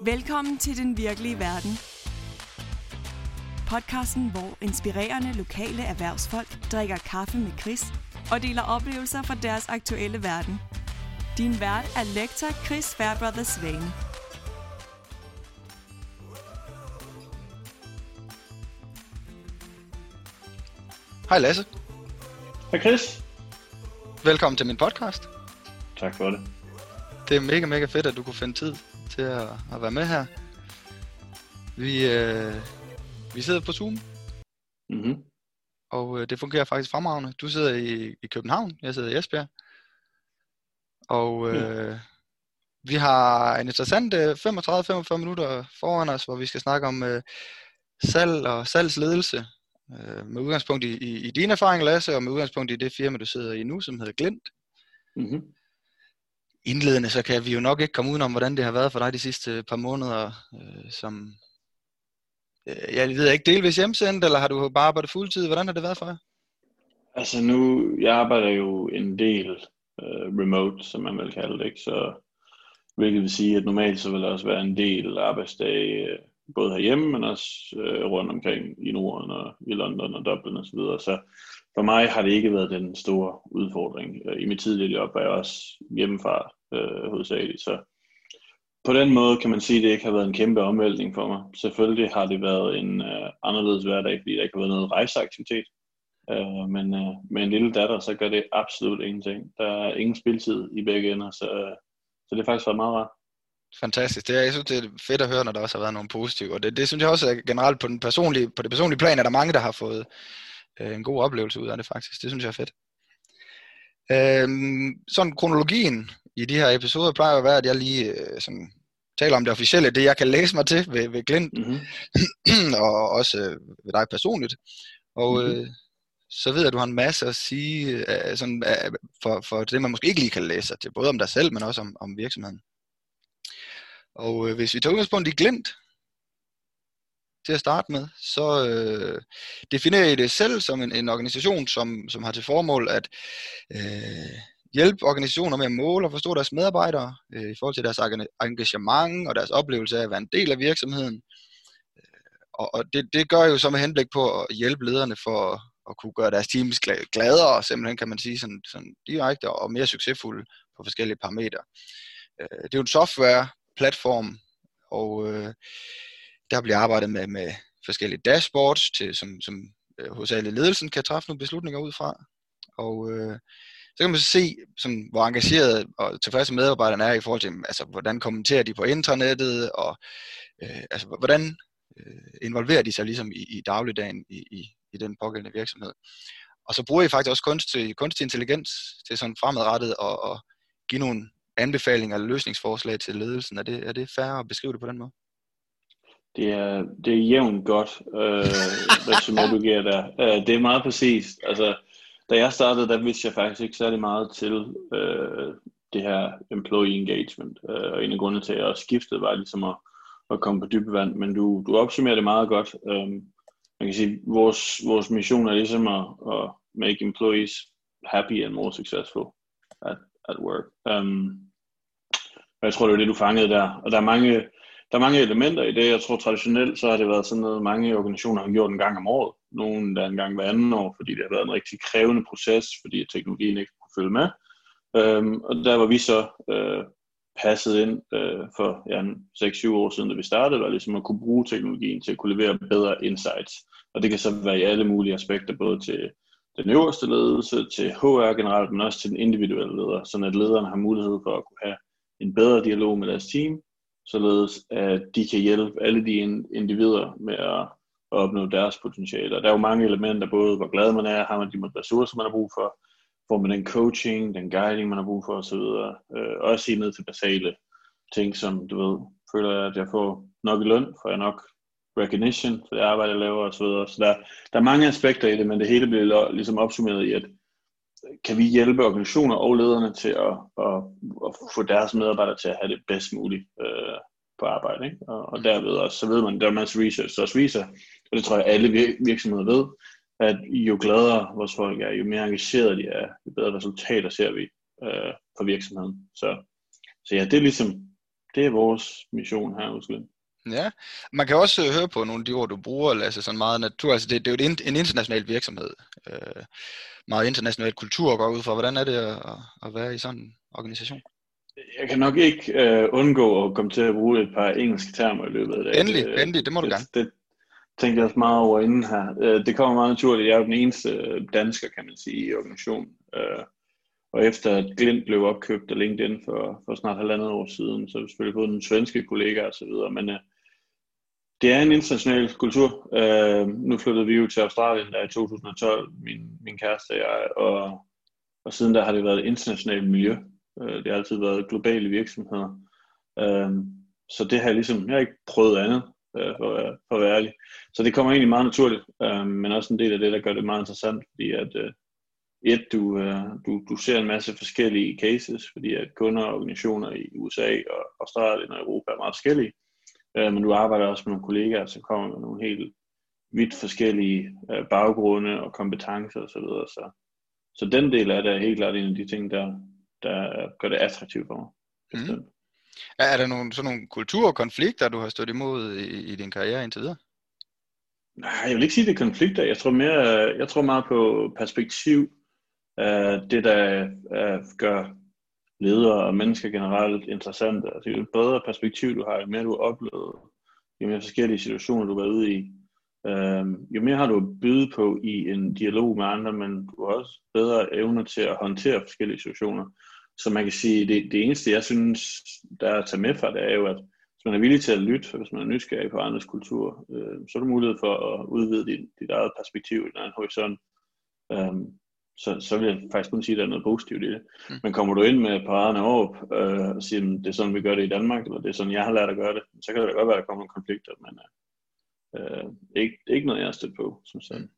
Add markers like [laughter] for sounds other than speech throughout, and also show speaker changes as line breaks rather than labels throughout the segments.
Velkommen til Den Virkelige Verden. Podcasten, hvor inspirerende lokale erhvervsfolk drikker kaffe med Chris og deler oplevelser fra deres aktuelle verden. Din vært er lektor Chris Fairbrother Svane.
Hej Lasse.
Hej Chris.
Velkommen til min podcast.
Tak for det.
Det er mega, mega fedt, at du kunne finde tid til at, at være med her. Vi, øh, vi sidder på Zoom,
Mm-hmm.
og øh, det fungerer faktisk fremragende. Du sidder i, i København, jeg sidder i Esbjerg. Og øh, vi har en interessant øh, 35-45 minutter foran os, hvor vi skal snakke om øh, salg og salgsledelse. Øh, med udgangspunkt i, i, i dine erfaringer, Lasse, og med udgangspunkt i det firma, du sidder i nu, som hedder Glint.
Mm-hmm
indledende, så kan vi jo nok ikke komme udenom, hvordan det har været for dig de sidste øh, par måneder, øh, som, øh, jeg ved ikke, delvis hjemsendt, eller har du bare arbejdet fuldtid? Hvordan har det været for jer?
Altså nu, jeg arbejder jo en del øh, remote, som man vil kalde det, ikke? Så, hvilket vil sige, at normalt så vil der også være en del arbejdsdage, øh, både herhjemme, men også øh, rundt omkring i Norden og i London og Dublin osv. Så, videre. så for mig har det ikke været den store udfordring. Øh, I mit tidligere job var jeg også hjemmefra øh, hovedsageligt, så på den måde kan man sige, at det ikke har været en kæmpe omvæltning for mig. Selvfølgelig har det været en øh, anderledes hverdag, fordi der ikke har været noget rejseaktivitet. Øh, men øh, med en lille datter, så gør det absolut ingenting. Der er ingen spiltid i begge ender, så, øh, så det har faktisk været meget rart.
Fantastisk. Det er, jeg synes, det er fedt at høre, når der også har været nogle positive. Og det, det synes jeg også er generelt på, den personlige, på det personlige plan, er der mange, der har fået øh, en god oplevelse ud af det faktisk. Det synes jeg er fedt. Øhm, sådan kronologien i de her episoder plejer at være, at jeg lige øh, sådan, taler om det officielle, det jeg kan læse mig til ved, ved Glint,
Mm-hmm. [clears throat]
og også øh, ved dig personligt. Og
Mhm.
øh, så ved jeg, at du har en masse at sige øh, sådan, øh, for, for det, man måske ikke lige kan læse sig til, både om dig selv, men også om, om virksomheden. Og øh, hvis vi tager udgangspunkt i Glint, til at starte med, så øh, definerer I det selv som en, en organisation, som, som har til formål at øh, hjælpe organisationer med at måle og forstå deres medarbejdere øh, i forhold til deres engagement og deres oplevelse af at være en del af virksomheden. Øh, og, og det, det gør jo så med henblik på at hjælpe lederne for at, at kunne gøre deres teams gladere, simpelthen kan man sige sådan, sådan direkte og mere succesfulde på forskellige parametre. Øh, det er jo en software-platform, og øh, der bliver arbejdet med, med forskellige dashboards, til, som, som øh, alle ledelsen kan træffe nogle beslutninger ud fra. Og øh, så kan man så se, sådan, hvor engageret og tilfredse medarbejderne er i forhold til, altså, hvordan kommenterer de på intranettet, og øh, altså, hvordan øh, involverer de sig ligesom i, i dagligdagen i, i, i den pågældende virksomhed. Og så bruger I faktisk også kunstig, kunstig intelligens til sådan fremadrettet at, at give nogle anbefalinger eller løsningsforslag til ledelsen. Er det, er det fair at beskrive det på den måde?
Det er, det er jævnt godt, øh, resumé du giver der. Øh, det er meget præcist. Altså, da jeg startede, der vidste jeg faktisk ikke særlig meget til øh, det her employee engagement. Øh, og en af grundene til, at jeg skiftede, var ligesom at, at komme på dybe vand. Men du, du opsummerer det meget godt. Øh, man kan sige, vores, vores mission er ligesom at, at make employees happy and more successful at, at work. Um, og jeg tror, det er det, du fangede der. Og der er mange, der er mange elementer i det. Jeg tror traditionelt, så har det været sådan noget, mange organisationer har gjort en gang om året. Nogle der en gang hver anden år, fordi det har været en rigtig krævende proces, fordi teknologien ikke kunne følge med. Øhm, og der var vi så øh, passet ind øh, for ja, 6-7 år siden, da vi startede, var ligesom at kunne bruge teknologien til at kunne levere bedre insights. Og det kan så være i alle mulige aspekter, både til den øverste ledelse, til HR generelt, men også til den individuelle leder, så at lederne har mulighed for at kunne have en bedre dialog med deres team, således at de kan hjælpe alle de individer med at, at opnå deres potentiale. Og der er jo mange elementer, både hvor glad man er, har man de ressourcer, man har brug for, får man den coaching, den guiding, man har brug for osv. Øh, også helt ned til basale ting, som du ved, føler jeg, at jeg får nok i løn, får jeg nok recognition for det arbejde, jeg laver osv. Så, så der, der er mange aspekter i det, men det hele bliver ligesom opsummeret i, at kan vi hjælpe organisationer og lederne til at, at, at få deres medarbejdere til at have det bedst muligt øh, på arbejde. Ikke? Og, og derved også, så ved man, der er masser research, der også viser, og det tror jeg alle virksomheder ved, at jo gladere vores folk er, jo mere engagerede de er, jo bedre resultater ser vi øh, for virksomheden. Så, så ja, det er ligesom det er vores mission her hos
Ja, man kan også høre på nogle af de ord, du bruger, Lasse, sådan meget natur. Altså det, det er jo en international virksomhed. Øh, meget international kultur går ud fra. Hvordan er det at, at være i sådan en organisation?
Jeg kan nok ikke øh, undgå at komme til at bruge et par engelske termer i løbet af det.
Endelig, øh, endelig, det må du
det,
gerne.
Det, tænkte jeg også meget over inden her. Øh, det kommer meget naturligt. Jeg er jo den eneste øh, dansker, kan man sige, i organisationen. Øh, og efter at Glint blev opkøbt af LinkedIn for, for snart halvandet år siden, så har vi selvfølgelig fået den svenske kollega og så videre. Men øh, det er en international kultur. Øh, nu flyttede vi jo til Australien der i 2012, min, min kæreste og jeg, og, og siden der har det været et internationalt miljø. Øh, det har altid været globale virksomheder. Øh, så det har jeg ligesom, jeg har ikke prøvet andet, øh, for, at være, for at være ærlig. Så det kommer egentlig meget naturligt, øh, men også en del af det, der gør det meget interessant, fordi at øh, et, du, øh, du, du ser en masse forskellige cases, fordi at kunder og organisationer i USA og Australien og Europa er meget forskellige, øh, men du arbejder også med nogle kollegaer, som kommer med nogle helt vidt forskellige øh, baggrunde og kompetencer osv. Så, videre. så, så den del af det er helt klart en af de ting, der, der gør det attraktivt for mig. Mm.
Er der nogle, sådan nogle kulturkonflikter, du har stået imod i, i din karriere indtil videre?
Nej, jeg vil ikke sige, det er konflikter. Jeg tror, mere, jeg tror meget på perspektiv. Uh, det, der uh, gør ledere og mennesker generelt interessante. Altså, jo bedre perspektiv du har, jo mere du har oplevet, jo mere forskellige situationer du har været ude i, øh, jo mere har du at byde på i en dialog med andre, men du har også bedre evner til at håndtere forskellige situationer. Så man kan sige, det, det eneste, jeg synes, der er at tage med fra, det er jo, at hvis man er villig til at lytte, hvis man er nysgerrig på andres kultur, øh, så er du mulighed for at udvide dit, dit eget perspektiv i en horisont. Um, så, så vil jeg faktisk kun sige, at der er noget positivt i det. Mm. Men kommer du ind med paraderne op øh, og siger, at det er sådan, vi gør det i Danmark, eller det er sådan, jeg har lært at gøre det, så kan det da godt være, at der kommer nogle konflikter, men øh, ikke, ikke noget, jeg har stødt på, som sådan.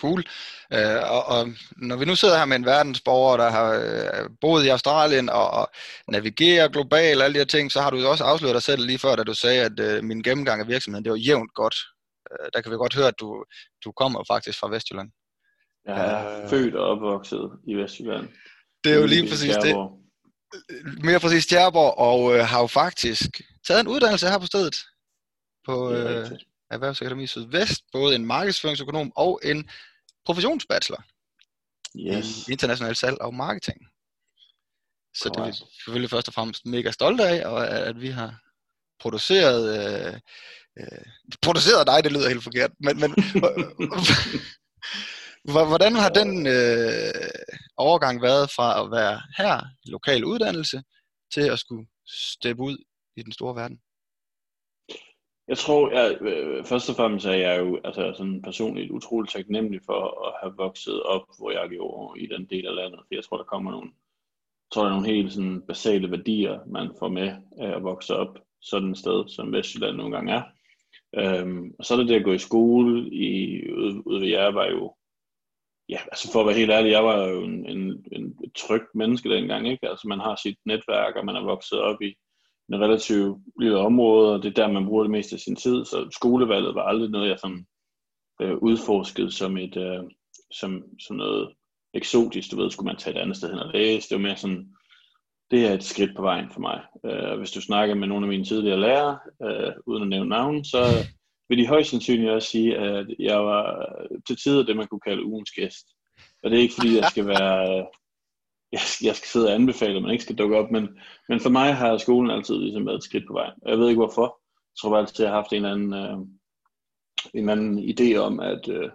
Cool. Øh, og, og når vi nu sidder her med en verdensborger, der har øh, boet i Australien og, og navigerer globalt og alle de her ting, så har du også afsløret dig selv lige før, da du sagde, at øh, min gennemgang af virksomheden, det var jævnt godt. Øh, der kan vi godt høre, at du, du kommer faktisk fra Vestjylland.
Jeg er øh, født og opvokset i Vestjylland.
Det er jo lige præcis det. Mere præcis Tjerborg, og øh, har jo faktisk taget en uddannelse her på stedet. På, øh, Erhvervsakademi Sydvest, både en markedsføringsøkonom og en professionsbachelor
yes.
i international salg og marketing. Så Correct. det er vi selvfølgelig først og fremmest mega stolte af, og at vi har produceret, øh, øh, produceret dig, det lyder helt forkert, men, men [laughs] hvordan har den øh, overgang været fra at være her, lokal uddannelse, til at skulle steppe ud i den store verden?
Jeg tror, jeg, øh, først og fremmest er jeg jo altså, sådan personligt utroligt taknemmelig for at have vokset op, hvor jeg gjorde i den del af landet. For jeg tror, der kommer nogle, tror, der er nogle helt sådan, basale værdier, man får med af at vokse op sådan et sted, som Vestjylland nogle gange er. Øhm, og så er det det at gå i skole i, ude, ude ved jer, var jo, ja, altså for at være helt ærlig, jeg var jo en, en, en tryg menneske dengang, ikke? Altså man har sit netværk, og man er vokset op i, en relativt lille område, og det er der, man bruger det meste af sin tid, så skolevalget var aldrig noget, jeg sådan, øh, udforskede som, et, øh, som, som noget eksotisk, du ved, skulle man tage et andet sted hen og læse, det var mere sådan, det er et skridt på vejen for mig. Øh, hvis du snakker med nogle af mine tidligere lærere, øh, uden at nævne navn, så vil de højst sandsynligt også sige, at jeg var til tider det, man kunne kalde ugens gæst. Og det er ikke fordi, jeg skal være [laughs] jeg, jeg skal sidde og anbefale, at man ikke skal dukke op, men, men for mig har skolen altid ligesom været et skridt på vejen. Jeg ved ikke hvorfor. Jeg tror altid, at jeg har haft en anden, øh, en anden idé om, at, øh,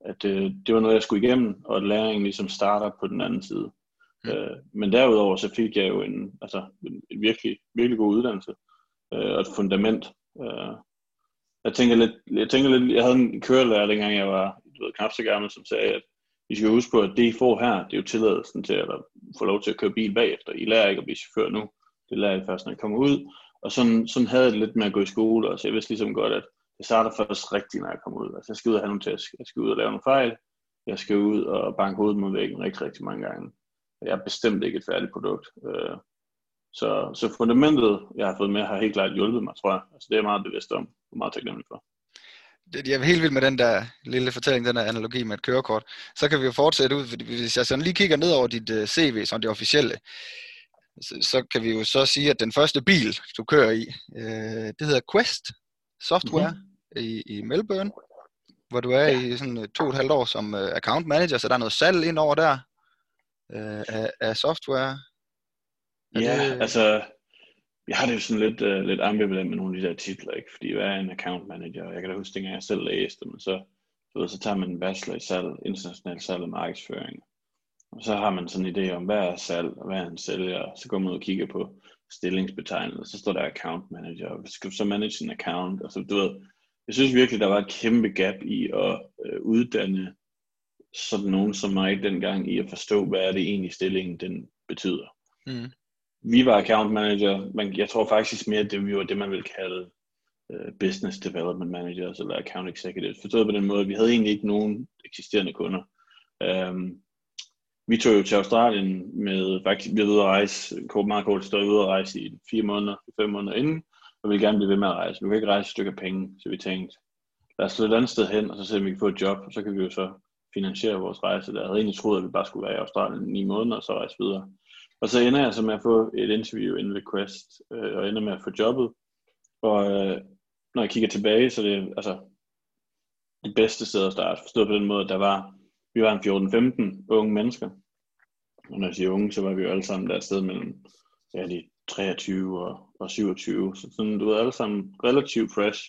at øh, det var noget, jeg skulle igennem, og at læringen ligesom starter på den anden side. Mm. Øh, men derudover så fik jeg jo en, altså, en, en virkelig, virkelig god uddannelse øh, og et fundament. Øh, jeg tænker lidt, jeg tænker lidt, jeg havde en kørelærer, dengang jeg var du ved, knap så gammel, som sagde, at vi skal huske på, at det I får her, det er jo tilladelsen til at få lov til at køre bil bagefter. I lærer ikke at blive chauffør nu. Det lærer I først, når I kommer ud. Og sådan, sådan havde jeg det lidt med at gå i skole, og så jeg vidste ligesom godt, at det starter først rigtigt, når jeg kommer ud. Altså jeg skal ud og have nogle tæsk. Jeg skal ud og lave nogle fejl. Jeg skal ud og banke hovedet mod væggen rigtig, rigtig mange gange. Jeg er bestemt ikke et færdigt produkt. Øh, så, så fundamentet, jeg har fået med, har helt klart hjulpet mig, tror jeg. Altså det er jeg meget bevidst om, og meget taknemmelig for
jeg er helt vild med den der lille fortælling, den der analogi med et kørekort. Så kan vi jo fortsætte ud, fordi hvis jeg sådan lige kigger ned over dit øh, CV, som det officielle, så, så kan vi jo så sige, at den første bil, du kører i, øh, det hedder Quest Software mm-hmm. i, i Melbourne, hvor du er ja. i sådan øh, to og et halvt år som uh, account manager, så der er noget salg ind over der uh, af, af software.
Er ja, det... altså, jeg har det jo sådan lidt, uh, lidt ambivalent med nogle af de der titler, ikke? fordi jeg er en account manager, jeg kan da huske, at jeg selv læste men så, så, så tager man en bachelor i salg, international salg og markedsføring. Og så har man sådan en idé om, hvad er salg, og hvad er en sælger, så går man ud og kigger på stillingsbetegnelser, så står der account manager, og skal du så manage en account, og så du ved, jeg synes virkelig, der var et kæmpe gap i at øh, uddanne sådan nogen som mig dengang i at forstå, hvad er det egentlig stillingen den betyder. Mm. Vi var account manager, men jeg tror faktisk mere, at det, vi var det, man vil kalde uh, business development managers altså eller account executives. Forstået på den måde, at vi havde egentlig ikke nogen eksisterende kunder. Um, vi tog jo til Australien med, faktisk, vi var ude at rejse, meget kort stod ude at rejse i fire måneder, fem måneder inden, og ville gerne blive ved med at rejse. Vi kan ikke rejse et stykke penge, så vi tænkte, lad os et andet sted hen, og så se om vi kan få et job, og så kan vi jo så finansiere vores rejse. Der jeg havde egentlig troet, at vi bare skulle være i Australien i ni måneder, og så rejse videre. Og så ender jeg så med at få et interview inden ved Quest, øh, og ender med at få jobbet. Og øh, når jeg kigger tilbage, så det er altså det bedste sted at starte. Forstået på den måde, at der var, vi var en 14-15 unge mennesker. Og når jeg siger unge, så var vi jo alle sammen der et sted mellem ja, de 23 og, og 27. Så sådan, du ved, alle sammen relativt fresh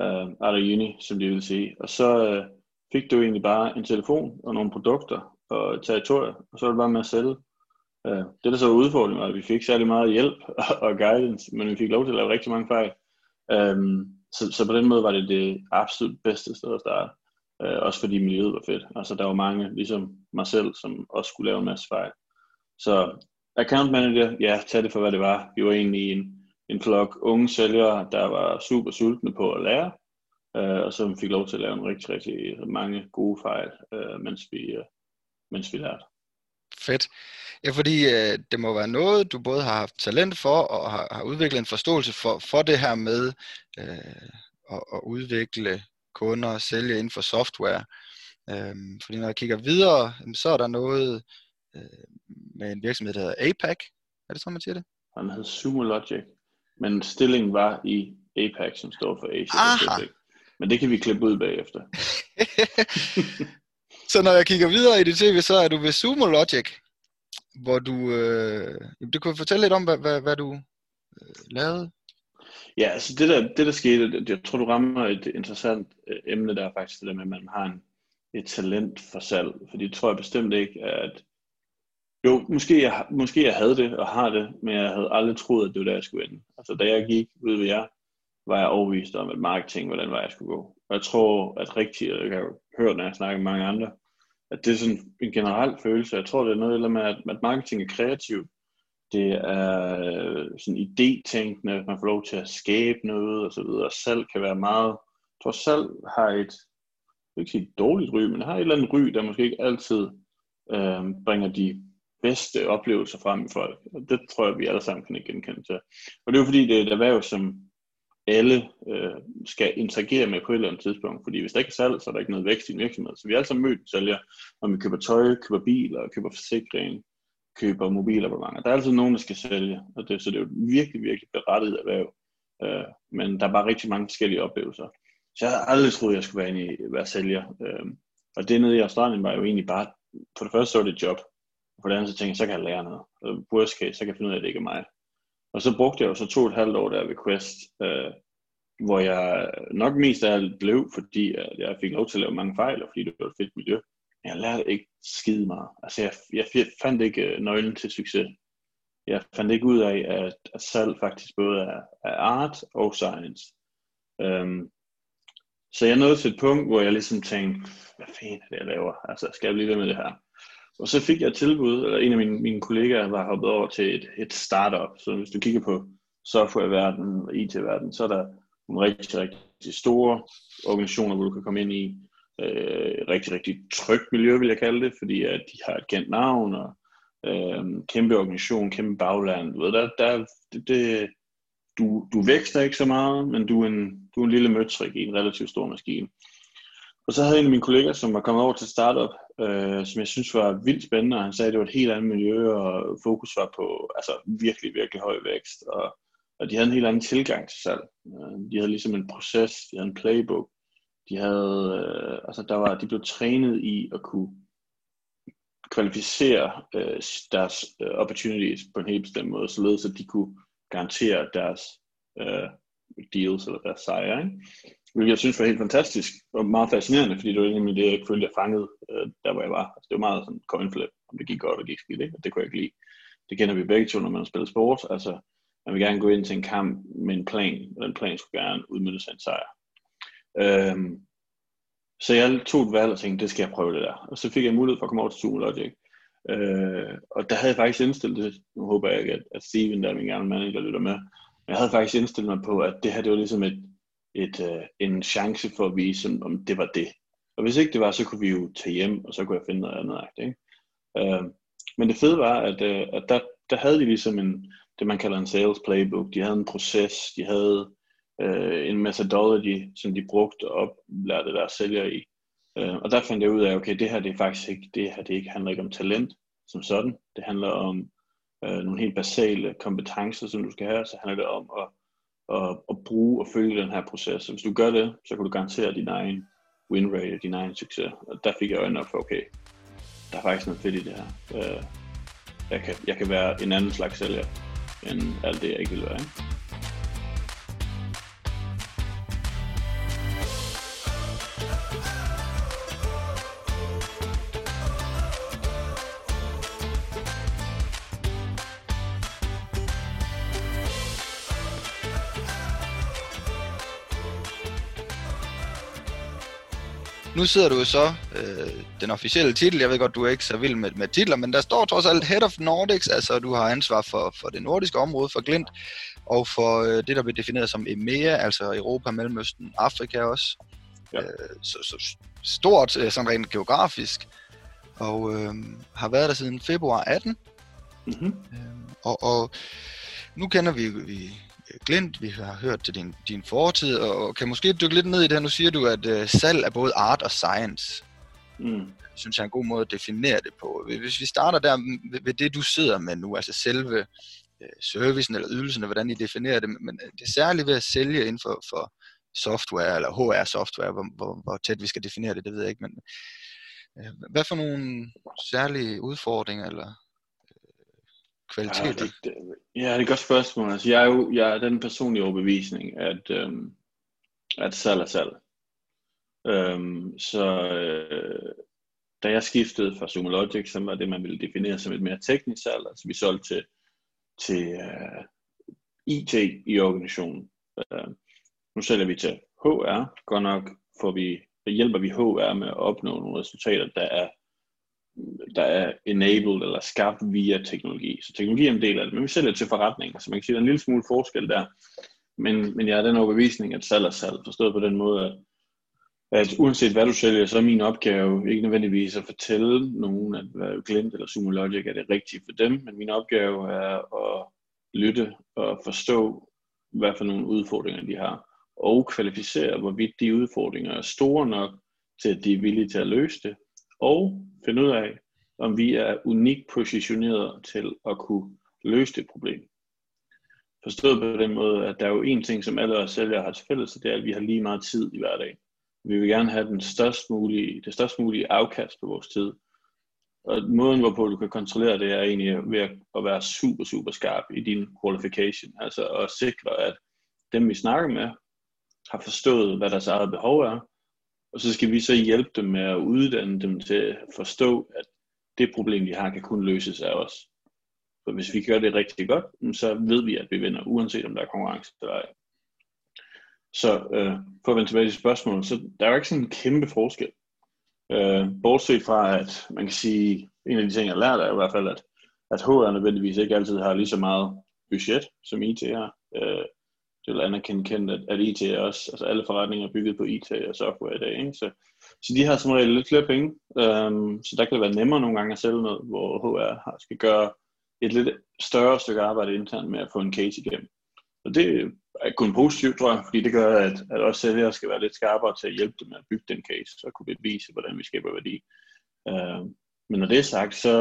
uh, out of uni, som de vil sige. Og så uh, fik du egentlig bare en telefon og nogle produkter og territorier, og så var det bare med at sælge. Øh, det der så var udfordringen var, at vi fik særlig meget hjælp [laughs] og, guidance, men vi fik lov til at lave rigtig mange fejl. Øh, så, så på den måde var det det absolut bedste sted at starte. Øh, også fordi miljøet var fedt. Altså der var mange, ligesom mig selv, som også skulle lave en masse fejl. Så account manager, ja, tag det for hvad det var. Vi var egentlig en, en flok unge sælgere, der var super sultne på at lære, øh, og som fik lov til at lave en rigtig, rigtig mange gode fejl, øh, mens, vi, øh, mens vi lærte.
Fedt. Ja, fordi øh, det må være noget, du både har haft talent for, og har, har udviklet en forståelse for, for det her med øh, at, at udvikle kunder og sælge inden for software. Øh, fordi når jeg kigger videre, så er der noget, øh, med en virksomhed, der hedder APAC. Er det sådan, man siger det?
Han hed Sumo Logic. Men stillingen var i APAC, som står for Asia Pacific. Men det kan vi klippe ud bagefter. [laughs]
så når jeg kigger videre i det tv, så er du ved Sumo Logic, hvor du... Øh, du kunne fortælle lidt om, hvad, hvad, hvad du øh, lavede.
Ja, altså det der, det der skete, jeg tror du rammer et interessant øh, emne der faktisk, det der med, at man har en, et talent for salg. Fordi det tror jeg bestemt ikke, at jo, måske jeg, måske jeg havde det og har det, men jeg havde aldrig troet, at det var der, jeg skulle ende. Altså da jeg gik ud ved jer, var jeg overvist om, at marketing hvordan var jeg skulle gå. Og jeg tror, at rigtig, jeg kan jo høre, når jeg snakker med mange andre, at det er sådan en generel følelse. Jeg tror, det er noget med, at, at marketing er kreativt. Det er øh, sådan idétænkende, at man får lov til at skabe noget og så videre. Salg kan være meget... Jeg tror, salg har et, jeg vil ikke sige et dårligt ry, men har et eller andet ry, der måske ikke altid øh, bringer de bedste oplevelser frem i folk. Og det tror jeg, vi alle sammen kan genkende til. Og det er jo fordi, det er et erhverv, som alle øh, skal interagere med på et eller andet tidspunkt. Fordi hvis der ikke er salg, så er der ikke noget vækst i en virksomhed. Så vi har alle altså sammen mødt sælger, når vi køber tøj, køber biler, køber forsikring, køber mobilabonnementer. Der er altid nogen, der skal sælge. Og det, så det er jo virkelig, virkelig berettiget erhverv. Øh, men der er bare rigtig mange forskellige oplevelser. Så jeg havde aldrig troet, at jeg skulle være, i, være sælger. Øh, og det nede i Australien var jo egentlig bare, for det første så var det et job. På det andet så tænkte jeg, så kan jeg lære noget. Og worst case, så kan jeg finde ud af, at det ikke er mig. Og så brugte jeg jo så to og et halvt år der ved Quest, øh, hvor jeg nok mest af alt blev, fordi at jeg fik lov til at lave mange fejl, og fordi det var et fedt miljø. Men jeg lærte ikke skide meget. Altså jeg, jeg fandt ikke øh, nøglen til succes. Jeg fandt ikke ud af, at, at salg faktisk både er, er art og science. Um, så jeg nåede til et punkt, hvor jeg ligesom tænkte, hvad fanden er det, jeg laver? Altså, skal jeg blive ved med det her? Og så fik jeg et tilbud, eller en af mine, mine kollegaer var hoppet over til et, et startup. Så hvis du kigger på softwareverdenen og IT-verdenen, så er der nogle rigtig, rigtig store organisationer, hvor du kan komme ind i. Øh, rigtig, rigtig trygt miljø, vil jeg kalde det, fordi at de har et kendt navn, og øh, kæmpe organisation, kæmpe bagland. Du ved, der, der, det, det, du, du vækster ikke så meget, men du er en, du er en lille møtrik i en relativt stor maskine. Og så havde en af mine kolleger, som var kommet over til startup, øh, som jeg synes var vildt spændende, og han sagde, at det var et helt andet miljø, og fokus var på altså, virkelig, virkelig høj vækst, og, og de havde en helt anden tilgang til salg. Øh, de havde ligesom en proces, de havde en playbook, de havde, øh, altså der var, de blev trænet i at kunne kvalificere øh, deres øh, opportunities på en helt bestemt måde, således at de kunne garantere deres øh, deals eller deres sejre. Ikke? Hvilket jeg synes var helt fantastisk og meget fascinerende, fordi det var egentlig det, jeg følte, jeg fangede øh, der, hvor jeg var. Altså, det var meget sådan coin flip, om det gik godt og gik skidt. Ikke? Og det kunne jeg ikke lide. Det kender vi begge to, når man spiller sport. Altså, man vil gerne gå ind til en kamp med en plan, og den plan skulle gerne udmynde sig en sejr. Øhm, så jeg tog et valg og tænkte, det skal jeg prøve det der. Og så fik jeg mulighed for at komme over til Zoom Logic. Øh, og der havde jeg faktisk indstillet det, nu håber jeg ikke, at, at Steven, der er min gamle manager, lytter med, men jeg havde faktisk indstillet mig på, at det her, det var ligesom et, et, øh, en chance for at vise, om det var det. Og hvis ikke det var, så kunne vi jo tage hjem, og så kunne jeg finde noget andet. Ikke? Øh, men det fede var, at, øh, at der, der havde de ligesom en, det man kalder en sales playbook. De havde en proces, de havde øh, en methodology, som de brugte og oplærte deres sælgere i. Øh, og der fandt jeg ud af, okay, det her det er faktisk ikke, det her det ikke handler ikke om talent som sådan. Det handler om øh, nogle helt basale kompetencer, som du skal have. Så handler det om at at, at bruge og følge den her proces. Så hvis du gør det, så kan du garantere din egen win rate og din egen succes. Og der fik jeg øjnene op for, okay, der er faktisk noget fedt i det her. Øh, jeg, kan, jeg kan være en anden slags sælger, end alt det, jeg ikke vil være. Ikke?
Nu sidder du jo så øh, den officielle titel. Jeg ved godt, du er ikke så vild med, med titler, men der står trods alt Head of Nordics, altså du har ansvar for, for det nordiske område, for Glint, og for øh, det, der bliver defineret som EMEA, altså Europa, Mellemøsten, Afrika også. Ja. Øh, så, så stort, øh, sådan rent geografisk, og øh, har været der siden februar 18. Mm-hmm. Øh, og, og nu kender vi, vi Glint, vi har hørt til din, din fortid, og kan måske dykke lidt ned i det her. Nu siger du, at uh, salg er både art og science. Mm. Synes jeg er en god måde at definere det på. Hvis vi starter der ved, det, du sidder med nu, altså selve uh, servicen eller ydelsen, og hvordan I definerer det, men det er særligt ved at sælge inden for, for software, eller HR-software, hvor, hvor, hvor tæt vi skal definere det, det ved jeg ikke, men uh, hvad for nogle særlige udfordringer, eller kvaliteter? Ja, det,
det, ja, det er et godt spørgsmål. Altså, jeg er jo jeg er den personlige overbevisning, at, øhm, at salg er salg. Øhm, så øh, da jeg skiftede fra Sumo Logic, så var det, man ville definere som et mere teknisk salg. Altså vi solgte til, til øh, IT i organisationen. Uh, nu sælger vi til HR. Godt nok får vi, hjælper vi HR med at opnå nogle resultater, der er der er enabled eller skabt via teknologi. Så teknologi er en del af det, men vi sælger til forretninger, så man kan sige, at der er en lille smule forskel der. Men, men jeg er den overbevisning, at salg er salg, forstået på den måde, at, at uanset hvad du sælger, så er min opgave ikke nødvendigvis at fortælle nogen, at hvad Glint eller Sumo Logic er det rigtige for dem, men min opgave er at lytte og forstå, hvad for nogle udfordringer de har, og kvalificere, hvorvidt de udfordringer er store nok til, at de er villige til at løse det, og finde ud af, om vi er unikt positioneret til at kunne løse det problem. Forstået på den måde, at der er jo en ting, som alle os sælgere har til fælles, og det er, at vi har lige meget tid i hverdagen. Vi vil gerne have den størst mulige, det størst mulige afkast på vores tid. Og måden, hvorpå du kan kontrollere det, er egentlig ved at være super, super skarp i din qualification. Altså at sikre, at dem, vi snakker med, har forstået, hvad deres eget behov er, og så skal vi så hjælpe dem med at uddanne dem til at forstå, at det problem, de har, kan kun løses af os. For hvis vi gør det rigtig godt, så ved vi, at vi vinder, uanset om der er konkurrence eller ej. Så øh, for at vende tilbage til spørgsmålet, så der er jo ikke sådan en kæmpe forskel. Øh, bortset fra, at man kan sige, en af de ting, jeg har lært er i hvert fald, at, at HR nødvendigvis ikke altid har lige så meget budget, som IT har. Øh, det vil anerkende kendt, at, at IT er også, altså alle forretninger er bygget på IT og software i dag, ikke? Så, så de har som regel lidt flere penge, um, så der kan det være nemmere nogle gange at sælge noget, hvor HR skal gøre et lidt større stykke arbejde internt med at få en case igennem. Og det er kun positivt, tror jeg, fordi det gør, at, at også sælgere skal være lidt skarpere til at hjælpe dem med at bygge den case, så kunne vi vise, hvordan vi skaber værdi. Øh, men når det er sagt, så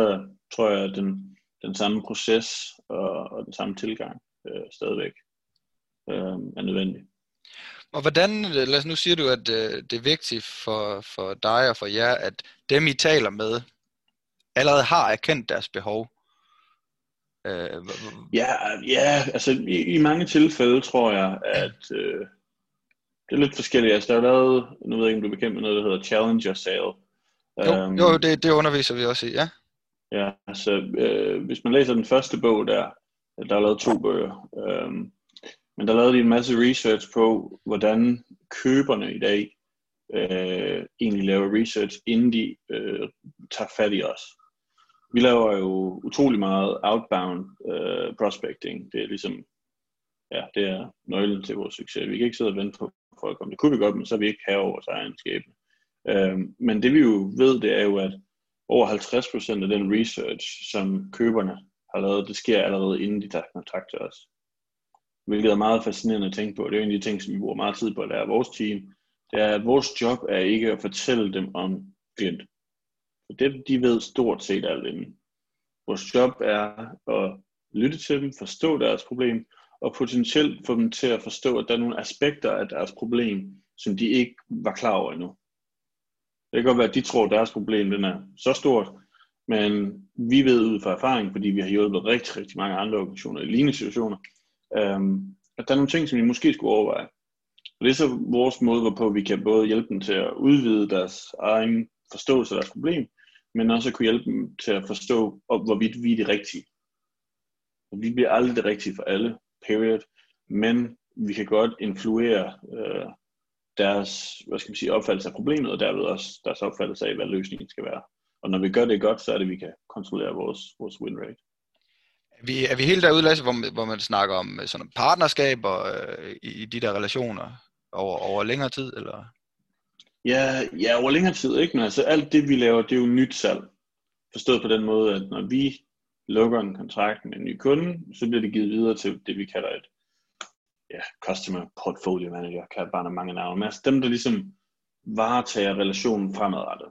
tror jeg, at den, den samme proces og, og den samme tilgang øh, stadigvæk øh, er nødvendig.
Og hvordan, lad os nu siger du, at øh, det er vigtigt for, for dig og for jer, at dem I taler med, allerede har erkendt deres behov.
Øh, ja, ja, altså i, i mange tilfælde tror jeg, at øh, det er lidt forskelligt. Altså der er lavet, nu ved jeg ikke, om du er bekendt med noget, der hedder Challenger Sale.
Jo, um, jo det, det underviser vi også i, ja.
Ja, altså øh, hvis man læser den første bog der, der er lavet to bøger, øh, men der lavede de en masse research på, hvordan køberne i dag øh, egentlig laver research, inden de øh, tager fat i os. Vi laver jo utrolig meget outbound øh, prospecting. Det er ligesom, ja, det er nøglen til vores succes. Vi kan ikke sidde og vente på folk om det kunne vi godt, men så er vi ikke have over vores egen skæbne. Øh, men det vi jo ved, det er jo, at over 50% af den research, som køberne har lavet, det sker allerede inden de tager kontakt til os. Hvilket er meget fascinerende at tænke på. Det er jo en af de ting, som vi bruger meget tid på at lære vores team. Det er, at vores job er ikke at fortælle dem om Glint. For det, de ved stort set alt inden. Vores job er at lytte til dem, forstå deres problem, og potentielt få dem til at forstå, at der er nogle aspekter af deres problem, som de ikke var klar over endnu. Det kan godt være, at de tror, at deres problem den er så stort, men vi ved ud fra erfaring, fordi vi har hjulpet rigtig, rigtig mange andre organisationer i lignende situationer, øhm, at der er nogle ting, som vi måske skulle overveje. Og det er så vores måde, hvorpå vi kan både hjælpe dem til at udvide deres egen forståelse af deres problem, men også at kunne hjælpe dem til at forstå, hvorvidt vi er det rigtige. Og vi bliver aldrig det rigtige for alle, period, men vi kan godt influere øh, deres hvad skal man sige, opfattelse af problemet, og derved også deres opfattelse af, hvad løsningen skal være. Og når vi gør det godt, så er det, at vi kan kontrollere vores, vores win rate.
Er vi, er vi helt derude, Lasse, hvor, hvor man snakker om øh, sådan partnerskaber øh, i, i de der relationer over, over længere tid? Eller?
Ja, ja, over længere tid, ikke? Men altså alt det, vi laver, det er jo nyt salg. Forstået på den måde, at når vi lukker en kontrakt med en ny kunde, så bliver det givet videre til det, vi kalder et ja, Customer Portfolio Manager, kan bare mange navne, men altså dem, der ligesom varetager relationen fremadrettet.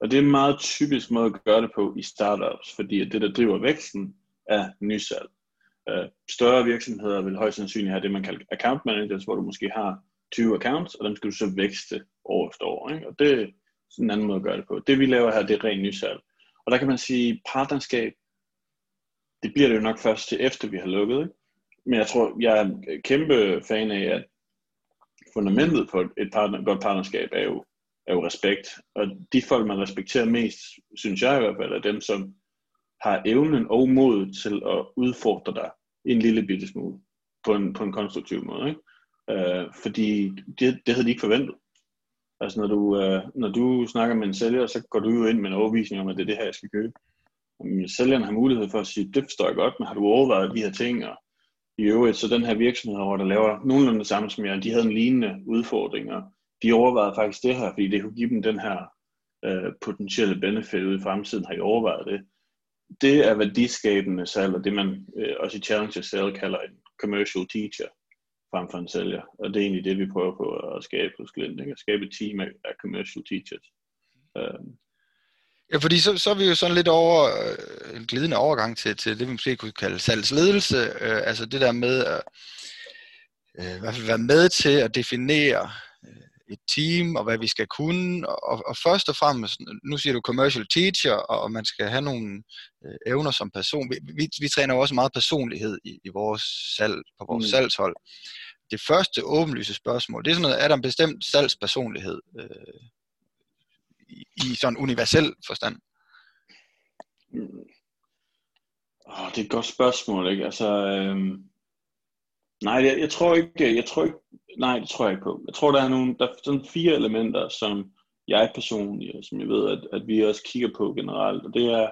Og det er en meget typisk måde at gøre det på i startups, fordi det, der driver væksten, af nysalg. Øh, større virksomheder vil højst sandsynligt have det, man kalder account managers, hvor du måske har 20 accounts, og dem skal du så vækste år efter år. Ikke? Og det er en anden måde at gøre det på. Det vi laver her, det er ren nysalg. Og der kan man sige, partnerskab, det bliver det jo nok først til efter vi har lukket. Ikke? men jeg tror, jeg er kæmpe fan af, at fundamentet for et partner, godt partnerskab er jo, er jo respekt. Og de folk, man respekterer mest, synes jeg i hvert fald, er dem, som har evnen og mod til at udfordre dig en lille bitte smule på en, på en konstruktiv måde. Ikke? Øh, fordi det, det havde de ikke forventet. Altså når du, øh, når du snakker med en sælger, så går du jo ind med en overvisning om, at det er det her, jeg skal købe. Men sælgeren har mulighed for at sige, det forstår jeg godt, men har du overvejet de her ting, og i øvrigt, så den her virksomhed over, der laver nogenlunde det samme som jeg, de havde en lignende udfordring, og de overvejede faktisk det her, fordi det kunne give dem den her øh, potentielle benefit ud i fremtiden, har I overvejet det. Det er værdiskabende salg, og det man øh, også i Challenger Sale kalder en commercial teacher frem for en sælger. Og det er egentlig det, vi prøver på at skabe hos Glint, at skabe et team af, af commercial teachers. Øh,
Ja, fordi så, så er vi jo sådan lidt over øh, en glidende overgang til, til det, vi måske kunne kalde salgsledelse. Øh, altså det der med at øh, i hvert fald være med til at definere et team og hvad vi skal kunne. Og, og først og fremmest, nu siger du commercial teacher, og man skal have nogle øh, evner som person. Vi, vi, vi træner jo også meget personlighed i, i vores salg, på vores mm. salgshold. Det første åbenlyse spørgsmål, det er sådan noget, er der en bestemt salgspersonlighed? Øh, i, sådan universel forstand?
Mm. Oh, det er et godt spørgsmål, ikke? Altså, øhm, nej, jeg, jeg, tror ikke, jeg tror ikke, nej, det tror jeg ikke på. Jeg tror, der er nogle, der er sådan fire elementer, som jeg personligt, og som jeg ved, at, at vi også kigger på generelt, og det er,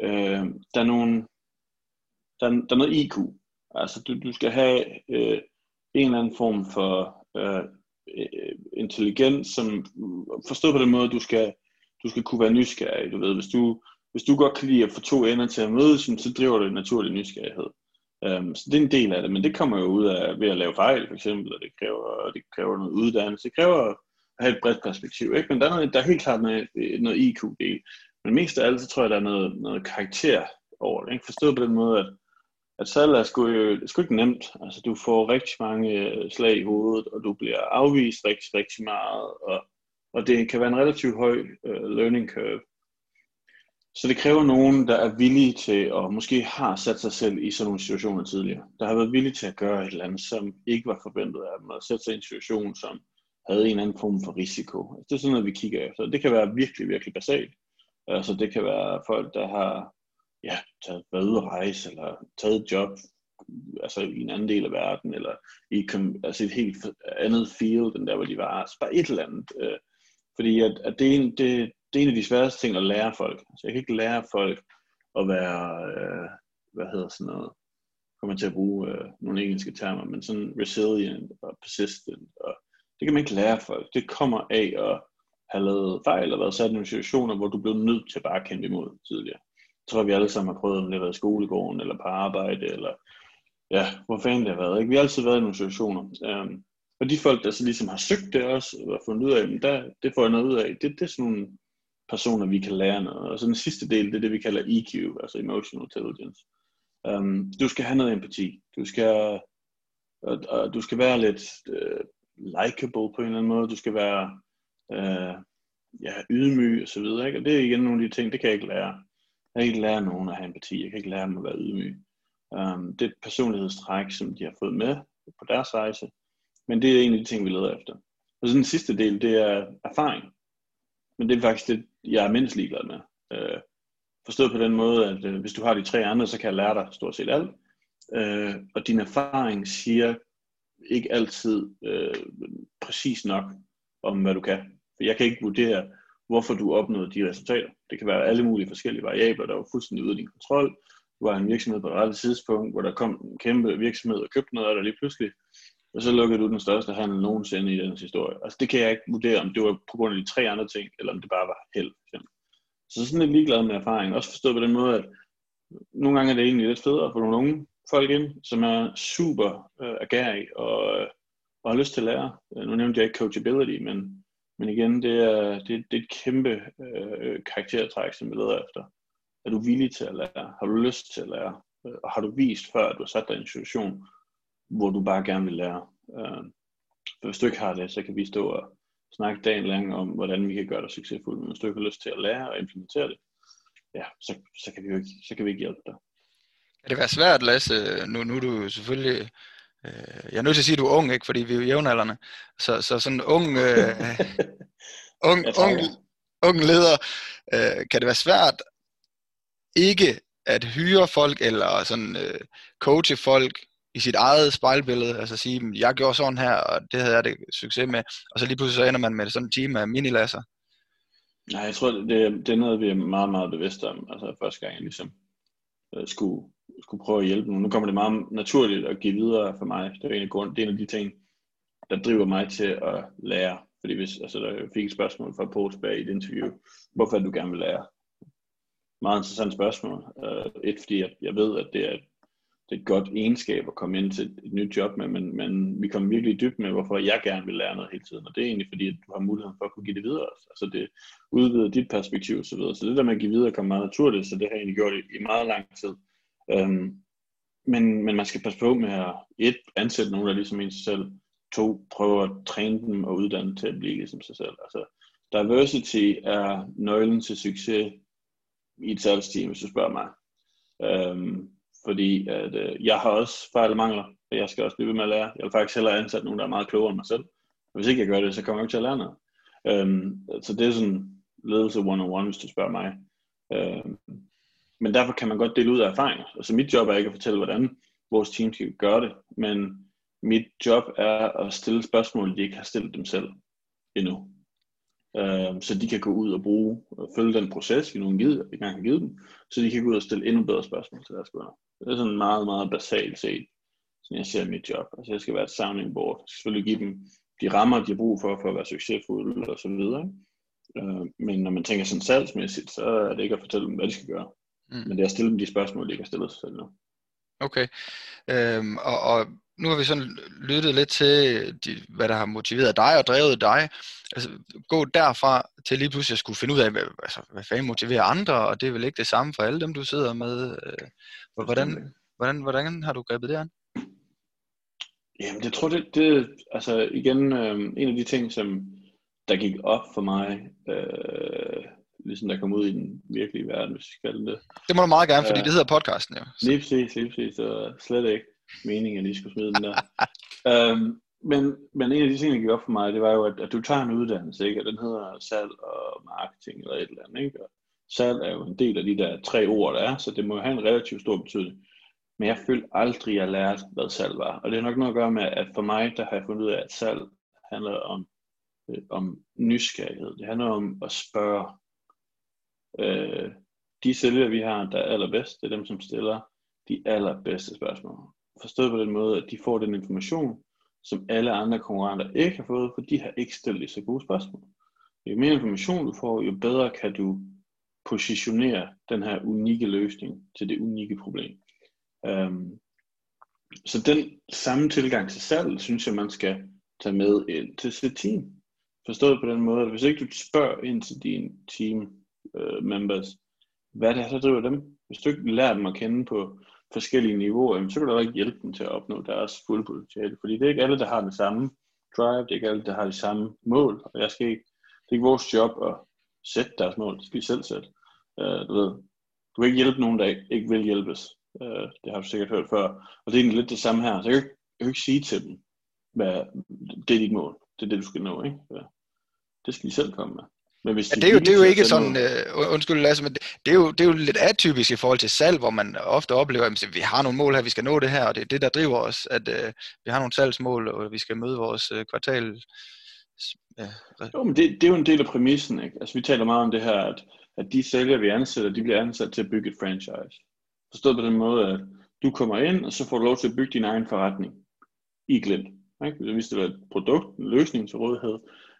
øh, der er nogle, der, der er noget IQ. Altså, du, du skal have øh, en eller anden form for øh, øh, intelligens, som forstået på den måde, du skal, du skal kunne være nysgerrig. Du ved, hvis du, hvis du godt kan lide at få to ender til at mødes, så driver det naturlig nysgerrighed. Um, så det er en del af det, men det kommer jo ud af ved at lave fejl, for eksempel, og det kræver, det kræver noget uddannelse. Det kræver have et bredt perspektiv. Ikke? Men der er, noget, der er helt klart noget, noget IQ-del. Men mest af alt, så tror jeg, der er noget, noget karakter over det. Ikke? Forstået på den måde, at, at salg er sgu, er sgu ikke nemt. Altså, du får rigtig mange øh, slag i hovedet, og du bliver afvist rigtig, rigtig meget, og, og det kan være en relativt høj uh, learning curve. Så det kræver nogen, der er villige til, og måske har sat sig selv i sådan nogle situationer tidligere, der har været villige til at gøre et eller andet, som ikke var forventet af dem, og sætte sig i en situation, som havde en anden form for risiko. Altså, det er sådan noget, vi kigger efter. Det kan være virkelig, virkelig basalt. Altså det kan være folk, der har ja, taget været at rejse, eller taget et job altså i en anden del af verden, eller i altså et helt andet field, end der, hvor de var. Altså bare et eller andet. Øh, fordi at, at det, er en, det, det er en af de sværeste ting at lære folk. Altså jeg kan ikke lære folk at være, øh, hvad hedder sådan noget, kommer til at bruge øh, nogle engelske termer, men sådan resilient og persistent, og det kan man ikke lære folk. Det kommer af at have lavet fejl og været sat i nogle situationer, hvor du blev nødt til bare at kæmpe imod tidligere. Jeg tror, vi alle sammen har prøvet, om det har været i skolegården, eller på arbejde, eller ja, hvor fanden det har været. Ikke? Vi har altid været i nogle situationer. Um, og de folk, der så ligesom har søgt det også, og fundet ud af, at der, det får jeg noget ud af, det, det er sådan nogle personer, vi kan lære noget. Og så den sidste del, det er det, vi kalder EQ, altså Emotional Intelligence. Um, du skal have noget empati. Du skal, uh, uh, du skal være lidt øh, uh, likable på en eller anden måde. Du skal være uh, ja, ydmyg og så videre. Ikke? Og det er igen nogle af de ting, det kan jeg ikke lære. Jeg kan ikke lære nogen at have empati. Jeg kan ikke lære dem at være ydmyg. Um, det er et personlighedstræk, som de har fået med på deres rejse. Men det er en af de ting, vi leder efter. Og så den sidste del, det er erfaring. Men det er faktisk det, jeg er mindst ligeglad med. Øh, forstået på den måde, at øh, hvis du har de tre andre, så kan jeg lære dig stort set alt. Øh, og din erfaring siger ikke altid øh, præcis nok om, hvad du kan. For jeg kan ikke vurdere, hvorfor du opnåede de resultater. Det kan være alle mulige forskellige variabler, der var fuldstændig ude af din kontrol. Du var en virksomhed på et rette tidspunkt, hvor der kom en kæmpe virksomhed og købte noget af dig lige pludselig, og så lukkede du den største handel nogensinde i den historie. Altså det kan jeg ikke vurdere, om det var på grund af de tre andre ting, eller om det bare var held. Så sådan lidt ligeglad med erfaring. Også forstået på den måde, at nogle gange er det egentlig lidt federe at få nogle unge folk ind, som er super øh, agerige og, øh, og har lyst til at lære. Øh, nu nævnte jeg ikke coachability, men men igen, det er, det, det er et kæmpe øh, karaktertræk, som vi leder efter. Er du villig til at lære? Har du lyst til at lære? Øh, og har du vist før, at du har sat dig i en situation, hvor du bare gerne vil lære? Øh, for hvis du ikke har det, så kan vi stå og snakke dagen lang om, hvordan vi kan gøre dig succesfuld. Men hvis du ikke har lyst til at lære og implementere det, ja, så, så, kan, vi jo ikke, så kan vi ikke hjælpe dig.
Kan det være svært, Lasse? Nu, nu er du selvfølgelig Øh, jeg er nødt til at sige, at du er ung, ikke? fordi vi er jo jævnaldrende. Så, så sådan ung, øh, [laughs] ung, ung, ung leder, øh, kan det være svært ikke at hyre folk, eller sådan øh, coache folk i sit eget spejlbillede, altså sige, jeg gjorde sådan her, og det havde jeg det succes med, og så lige pludselig så ender man med sådan en team af minilasser.
Nej, jeg tror, det, det er noget, vi er meget, meget bevidste om, altså første gang jeg ligesom øh, skulle skulle prøve at hjælpe nogen. Nu kommer det meget naturligt at give videre for mig. Det er en af, grund, det er en af de ting, der driver mig til at lære. Fordi hvis, altså der fik et spørgsmål fra Paul tilbage i et interview, hvorfor du gerne vil lære? Meget interessant spørgsmål. Uh, et, fordi jeg, jeg ved, at det er, det er et godt egenskab at komme ind til et, et nyt job med, men, men vi kommer virkelig dybt med, hvorfor jeg gerne vil lære noget hele tiden. Og det er egentlig fordi, at du har muligheden for at kunne give det videre. Altså det udvider dit perspektiv osv. Så, videre. så det der med at give videre kommer meget naturligt, så det har jeg egentlig gjort i, i meget lang tid. Øhm, men, men man skal passe på med at et, ansætte nogen, der ligesom en sig selv, to, prøve at træne dem og uddanne til at blive ligesom sig selv. Altså, diversity er nøglen til succes i et salgsteam, hvis du spørger mig. Øhm, fordi at, øh, jeg har også fejl og mangler, og jeg skal også blive ved med at lære. Jeg vil faktisk hellere ansætte nogen, der er meget klogere end mig selv. Og hvis ikke jeg gør det, så kommer jeg ikke til at lære noget. Øhm, så det er sådan ledelse one-on-one, hvis du spørger mig. Øhm, men derfor kan man godt dele ud af erfaringer. Altså mit job er ikke at fortælle, hvordan vores team skal gøre det, men mit job er at stille spørgsmål, de ikke har stillet dem selv endnu. Øhm, så de kan gå ud og bruge og følge den proces, vi nu engang har givet dem, så de kan gå ud og stille endnu bedre spørgsmål til deres kunder. Det er sådan meget, meget basalt set, som jeg ser mit job. Altså jeg skal være et sounding board. Jeg skal selvfølgelig give dem de rammer, de har brug for, for at være succesfulde og så videre. Uh, men når man tænker sådan salgsmæssigt, så er det ikke at fortælle dem, hvad de skal gøre. Mm. Men det er at stille dem de spørgsmål, de ikke har stillet sig selv nu.
Okay. Øhm, og, og nu har vi sådan lyttet lidt til, de, hvad der har motiveret dig og drevet dig. Altså, gå derfra til lige pludselig at skulle finde ud af, hvad, altså, hvad fanden motiverer andre, og det er vel ikke det samme for alle dem, du sidder med. Øh, hvordan, hvordan, hvordan har du grebet det an?
Jamen, jeg tror, det, det altså igen, øh, en af de ting, som der gik op for mig, øh, ligesom der kom ud i den virkelige verden, hvis vi kalder det.
Det må du meget gerne, fordi øh, det hedder podcasten jo.
Så. Lige præcis, lige præcis, så slet ikke meningen, at de skulle smide den der. øhm, men, men en af de ting, der gik op for mig, det var jo, at, at du tager en uddannelse, ikke? og den hedder salg og marketing eller et eller andet. Ikke? Og salg er jo en del af de der tre ord, der er, så det må jo have en relativt stor betydning. Men jeg følte aldrig, at jeg lærte, hvad salg var. Og det har nok noget at gøre med, at for mig, der har jeg fundet ud af, at salg handler om, øh, om nysgerrighed. Det handler om at spørge. Øh, de sælgere, vi har, der er allerbedst, det er dem, som stiller de allerbedste spørgsmål. Forstået på den måde, at de får den information, som alle andre konkurrenter ikke har fået, for de har ikke stillet så gode spørgsmål. Jo mere information du får, jo bedre kan du positionere den her unikke løsning til det unikke problem. Um, så den samme tilgang til salg, synes jeg, man skal tage med ind til sit team. Forstået på den måde, at hvis ikke du spørger ind til dine team uh, members, hvad det er, der driver dem. Hvis du ikke lærer dem at kende på forskellige niveauer, så kan du ikke hjælpe dem til at opnå deres fulde potentiale. Fordi det er ikke alle, der har den samme drive, det er ikke alle, der har de samme mål, og jeg skal ikke, det er ikke vores job at sætte deres mål, det skal de selv sætte. Uh, du ved, du kan ikke hjælpe nogen, der ikke, vil hjælpes. Uh, det har du sikkert hørt før. Og det er egentlig lidt det samme her. Så jeg kan ikke, jeg kan ikke sige til dem, hvad, det er dit mål. Det er det, du skal nå. Ikke? Ja. Det skal de selv komme med.
Men hvis de ja, det, er jo, det er jo ikke sådan, uh, undskyld Lasse, men det, det, er jo, det er jo lidt atypisk i forhold til salg, hvor man ofte oplever, at vi har nogle mål her, vi skal nå det her, og det er det, der driver os, at uh, vi har nogle salgsmål, og vi skal møde vores uh, kvartal.
Ja. Jo, men det, det er jo en del af præmissen, ikke? Altså vi taler meget om det her, at, at de sælgere, vi ansætter, de bliver ansat til at bygge et franchise. Forstået på den måde, at du kommer ind, og så får du lov til at bygge din egen forretning i Glint. Ikke? Hvis det er et produkt, en løsning til rådighed,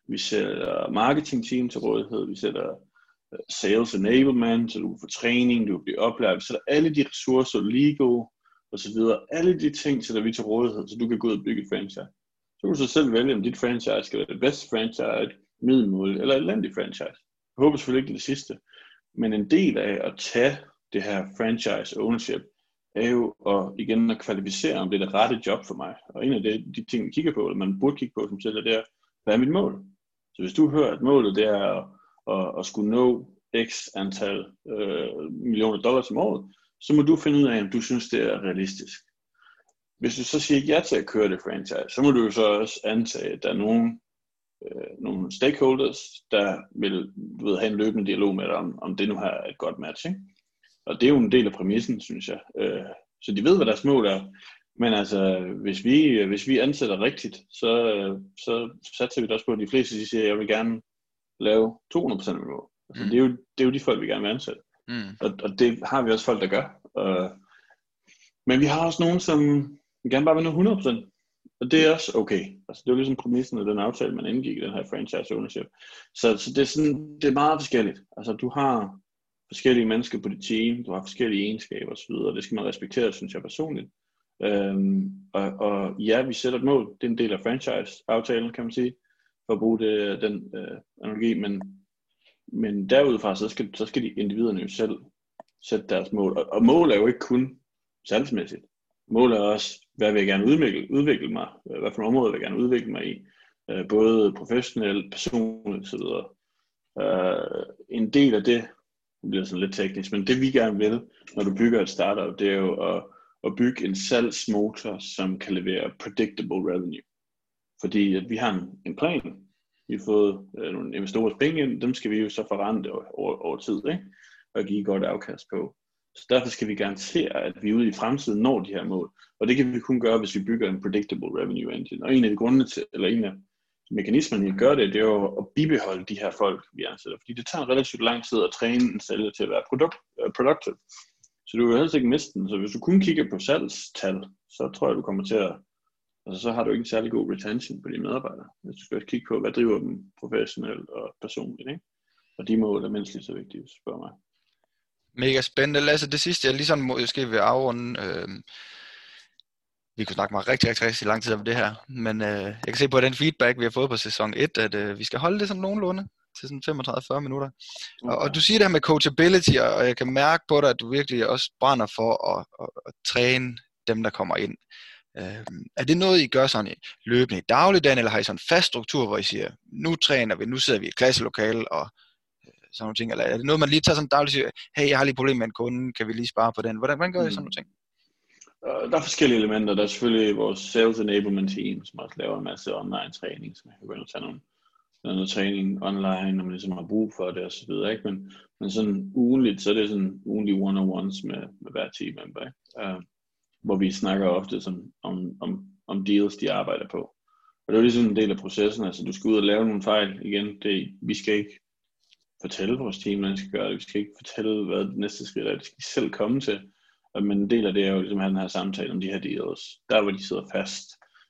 vi sætter marketing team til rådighed, vi sætter øh, sales enablement, så du kan få træning, du kan blive oplært, vi sætter alle de ressourcer, legal og så videre, alle de ting sætter vi til rådighed, så du kan gå ud og bygge et franchise. Så kan du så selv vælge, om dit franchise skal være det bedste franchise, middelmål eller et elendigt franchise. Jeg håber selvfølgelig ikke det, sidste, men en del af at tage det her franchise ownership, er jo at, igen at kvalificere, om det er det rette job for mig. Og en af de, de ting, vi kigger på, eller man burde kigge på som selv, det er, hvad er mit mål? Så hvis du hører, at målet det er at, at, at skulle nå x antal øh, millioner dollars om året, så må du finde ud af, om du synes, det er realistisk. Hvis du så siger ja til at køre det franchise, så må du jo så også antage, at der er nogen, øh, nogle stakeholders, der vil du ved, have en løbende dialog med dig, om, om det nu har et godt match. Ikke? Og det er jo en del af præmissen, synes jeg. Øh, så de ved, hvad deres mål er. Men altså, hvis vi, hvis vi ansætter rigtigt, så, så satser vi da også på, at de fleste de siger, at jeg vil gerne lave 200% af mål. Altså, mm. det, er jo, det er jo de folk, vi gerne vil ansætte. Mm. Og, og det har vi også folk, der gør. Uh, men vi har også nogen, som gerne bare vil nå 100%. Og det er også okay. Altså, det er jo ligesom præmissen af den aftale, man indgik i den her franchise ownership. Så, så det, er sådan, det er meget forskelligt. Altså, du har forskellige mennesker på dit team, du har forskellige egenskaber osv., og det skal man respektere, synes jeg personligt. Øhm, og, og ja, vi sætter et mål. Det er en del af franchise-aftalen, kan man sige, for at bruge det, den øh, analogi. Men, men derudfra, så skal, så skal de individerne jo selv sætte deres mål. Og, og mål er jo ikke kun salgsmæssigt. Mål er også, hvad vil jeg gerne udvikle, udvikle mig? Hvad for område vil jeg gerne udvikle mig i? Øh, både professionelt, personligt osv. Øh, en del af det, det bliver sådan lidt teknisk, men det vi gerne vil, når du bygger et startup, det er jo at at bygge en salgsmotor, som kan levere predictable revenue. Fordi at vi har en, en plan, vi har fået øh, nogle investorers penge ind, dem skal vi jo så forrente over, over tid, ikke? og give godt afkast på. Så derfor skal vi garantere, at vi ude i fremtiden når de her mål. Og det kan vi kun gøre, hvis vi bygger en predictable revenue engine. Og en af de grunde til, eller en af mekanismerne, vi gør det, det er jo at bibeholde de her folk, vi ansætter. Fordi det tager relativt lang tid at træne en sælger til at være produkt, uh, productive. Så du vil helst ikke miste den. Så hvis du kun kigger på salgstal, så tror jeg, du kommer til at... Altså, så har du ikke en særlig god retention på dine medarbejdere. Hvis du skal kigge på, hvad driver dem professionelt og personligt. Ikke? Og de mål er mindst lige så vigtige, hvis du spørger mig.
Mega spændende. Lasse, det sidste, jeg lige sådan måske vil afrunde, øh, vi kunne snakke meget rigtig, rigtig, rigtig lang tid om det her. Men øh, jeg kan se på den feedback, vi har fået på sæson 1, at øh, vi skal holde det sådan nogenlunde til sådan 35-40 minutter. Okay. Og, og du siger det her med coachability, og jeg kan mærke på dig, at du virkelig også brænder for at, at, at træne dem, der kommer ind. Øh, er det noget, I gør sådan løbende i dagligdagen, eller har I sådan en fast struktur, hvor I siger, nu træner vi, nu sidder vi i et klasselokale, og øh, sådan nogle ting, eller er det noget, man lige tager sådan dagligt og siger, hey, jeg har lige et problem med en kunde, kan vi lige spare på den? Hvordan, hvordan gør I sådan nogle ting?
Uh, der er forskellige elementer. Der er selvfølgelig vores Sales Enablement Team, som også laver en masse online træning, man kan ind og tage nogle, noget træning online, når man ligesom har brug for det osv. Ikke? Men, men sådan ugenligt, så er det sådan ugenlige one-on-ones med, med hver team member. Ikke? Uh, hvor vi snakker ofte sådan, om, om, om deals, de arbejder på. Og det er jo ligesom en del af processen, altså du skal ud og lave nogle fejl igen. Det, vi skal ikke fortælle vores team, hvordan de skal gøre det. Vi skal ikke fortælle, hvad det næste skridt er. Det skal de selv komme til. Men en del af det er jo ligesom at have den her samtale om de her deals. Der hvor de sidder fast.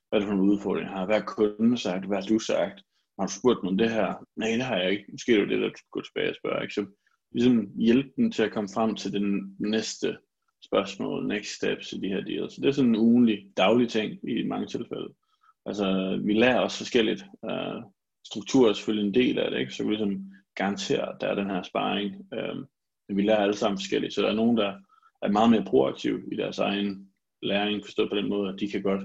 Hvad er det for nogle udfordringer har? Hvad har kunden sagt? Hvad har du sagt? Har du spurgt mig om det her? Nej, det har jeg ikke. Måske er det det, der går tilbage og spørger. Ikke? Så ligesom hjælpe dem til at komme frem til den næste spørgsmål, next steps i de her deals. Så det er sådan en ugenlig, daglig ting i mange tilfælde. Altså, vi lærer også forskelligt. Uh, struktur er selvfølgelig en del af det, ikke? så vi ligesom garanterer, at der er den her sparring. Uh, men vi lærer alle sammen forskelligt. Så der er nogen, der er meget mere proaktive i deres egen læring, forstået på den måde, at de kan godt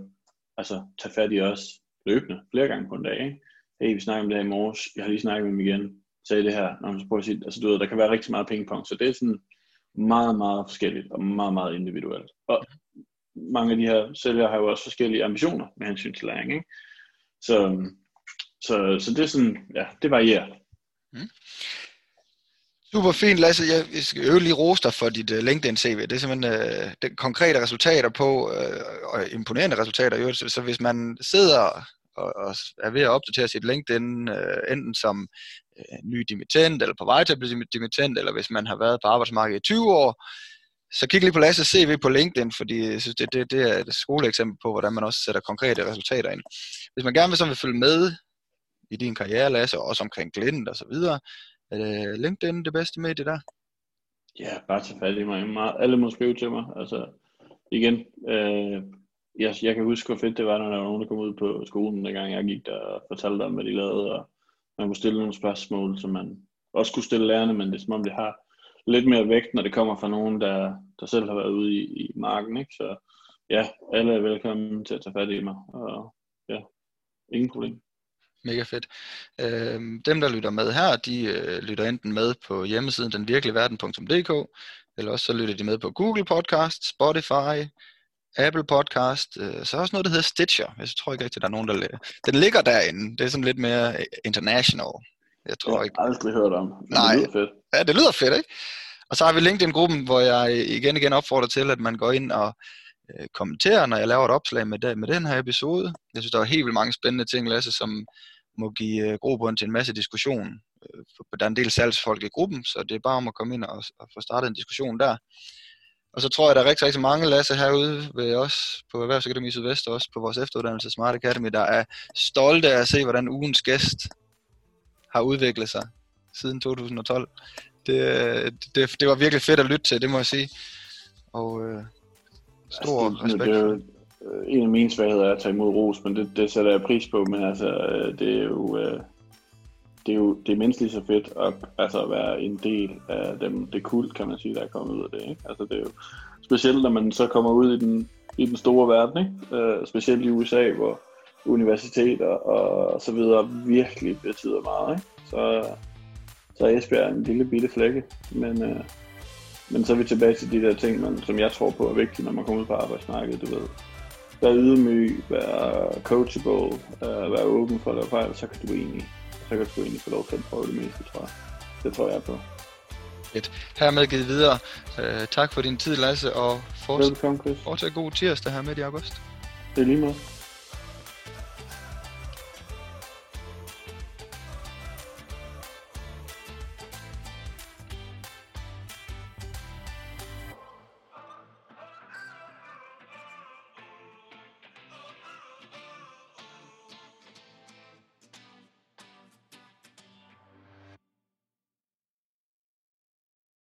altså, tage fat i os løbende, flere gange på en dag. Ikke? Hey, vi snakker om det her i morges, jeg har lige snakket med dem igen, sagde det her, når man så prøver at sige, altså du ved, der kan være rigtig meget pingpong, så det er sådan meget, meget forskelligt og meget, meget individuelt. Og mange af de her sælgere har jo også forskellige ambitioner med hensyn til læring. Ikke? Så, så, så det er sådan, ja, det varierer. Mm.
Super fint, Lasse. Jeg skal øve lige rose dig for dit øh, uh, LinkedIn-CV. Det er simpelthen uh, det konkrete resultater på, uh, og imponerende resultater. i øvrigt. så hvis man sidder og, og er ved at opdatere sit LinkedIn, øh, enten som øh, ny dimittent, eller på vej til at blive dimittent, eller hvis man har været på arbejdsmarkedet i 20 år, så kig lige på Lasse CV på LinkedIn, fordi jeg synes, det, det, det er et skoleeksempel på, hvordan man også sætter konkrete resultater ind. Hvis man gerne vil, så vil følge med i din karriere, Lasse, og også omkring Glint og så videre, er LinkedIn det bedste medie der?
Ja, bare tage fat i mig. Alle må skrive til mig. Altså, igen, øh, jeg, jeg kan huske, hvor fedt det var, når der var nogen, der kom ud på skolen, dengang jeg gik der og fortalte dem, hvad de lavede, og man kunne stille nogle spørgsmål, som man også kunne stille lærerne, men det er som om, det har lidt mere vægt, når det kommer fra nogen, der, der selv har været ude i, i marken. Ikke? Så ja, alle er velkommen til at tage fat i mig, og ja, ingen problem
mega fedt. Øh, dem, der lytter med her, de øh, lytter enten med på hjemmesiden denvirkeligverden.dk, eller også så lytter de med på Google Podcast, Spotify, Apple Podcast, øh, så også noget, der hedder Stitcher. Jeg tror ikke rigtig, der er nogen, der... Den ligger derinde. Det er sådan lidt mere øh, international.
Jeg tror ikke... Jeg har aldrig hørt om.
Nej. Det lyder fedt. Ja, det lyder fedt, ikke? Og så har vi LinkedIn-gruppen, hvor jeg igen igen opfordrer til, at man går ind og øh, kommenterer, når jeg laver et opslag med, det, med den her episode. Jeg synes, der er helt vildt mange spændende ting, Lasse, som må give øh, grobund til en masse diskussion. Øh, der er en del salgsfolk i gruppen, så det er bare om at komme ind og, og få startet en diskussion der. Og så tror jeg, der er rigtig, rigtig mange, Lasse, herude ved os på Erhvervsakademi Sydvest, og også på vores efteruddannelse Smart Academy, der er stolte af at se, hvordan ugens gæst har udviklet sig siden 2012. Det, det, det var virkelig fedt at lytte til, det må jeg sige. Og øh, stor altså, det, respekt. Det,
øh, en af mine svagheder er at tage imod ros, men det, det sætter jeg pris på, men altså, øh, det er jo, øh, det er jo det er mindst lige så fedt at, altså, at være en del af dem, det kult, kan man sige, der er kommet ud af det. Ikke? Altså, det er jo specielt, når man så kommer ud i den, i den store verden, ikke? Øh, specielt i USA, hvor universiteter og så videre virkelig betyder meget. Ikke? Så, så er Esbjerg en lille bitte flække, men, øh, men så er vi tilbage til de der ting, man, som jeg tror på er vigtige, når man kommer ud på arbejdsmarkedet, du ved være ydmyg, være coachable, øh, uh, være åben for at lave fejl, så kan du egentlig, så kan du egentlig få lov til at prøve det meste, tror jeg. Det tror jeg på.
Et. Hermed givet videre. Uh, tak for din tid, Lasse, og fortsæt, fortsæt god tirsdag her midt i august.
Det er lige meget.